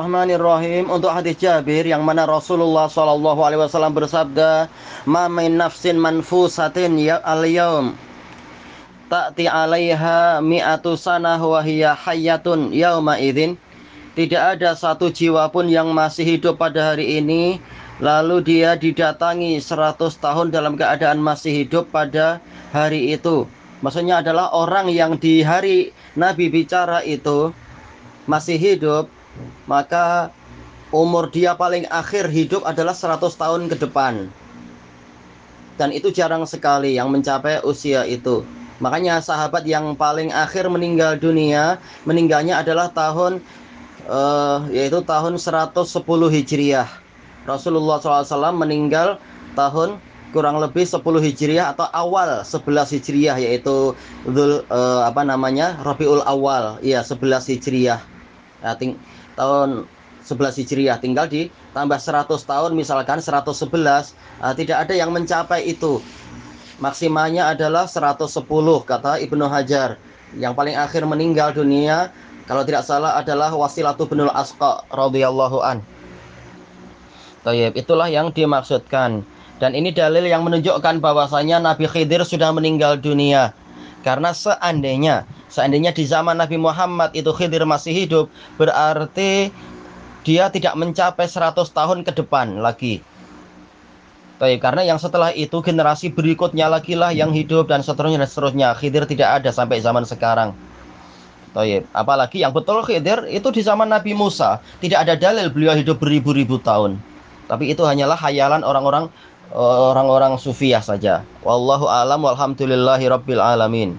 Bismillahirrahmanirrahim untuk hadis Jabir yang mana Rasulullah Shallallahu Alaihi Wasallam bersabda, "Ma min nafsin manfusatin ya al yaum ta'ti 'alaiha mi'atu sanah wa hiya hayyatun yauma idzin." Tidak ada satu jiwa pun yang masih hidup pada hari ini lalu dia didatangi 100 tahun dalam keadaan masih hidup pada hari itu. Maksudnya adalah orang yang di hari Nabi bicara itu masih hidup maka umur dia paling akhir hidup adalah 100 tahun ke depan. Dan itu jarang sekali yang mencapai usia itu. Makanya sahabat yang paling akhir meninggal dunia, meninggalnya adalah tahun uh, yaitu tahun 110 Hijriah. Rasulullah SAW meninggal tahun kurang lebih 10 Hijriah atau awal 11 Hijriah yaitu Dhul, uh, apa namanya Rabiul Awal, ya 11 Hijriah. Ya, ting tahun 11 Hijriah tinggal ditambah 100 tahun misalkan 111 uh, eh, tidak ada yang mencapai itu maksimalnya adalah 110 kata Ibnu Hajar yang paling akhir meninggal dunia kalau tidak salah adalah Wasilatu binul Asqa radhiyallahu an. Tayyib, itulah yang dimaksudkan. Dan ini dalil yang menunjukkan bahwasanya Nabi Khidir sudah meninggal dunia. Karena seandainya Seandainya di zaman Nabi Muhammad itu Khidir masih hidup, berarti dia tidak mencapai 100 tahun ke depan lagi. Tapi karena yang setelah itu generasi berikutnya lagi lah yang hidup dan seterusnya dan seterusnya. Khidir tidak ada sampai zaman sekarang. Taib. Apalagi yang betul Khidir itu di zaman Nabi Musa. Tidak ada dalil beliau hidup beribu-ribu tahun. Tapi itu hanyalah hayalan orang-orang orang-orang sufiah saja. Wallahu alam walhamdulillahi rabbil alamin.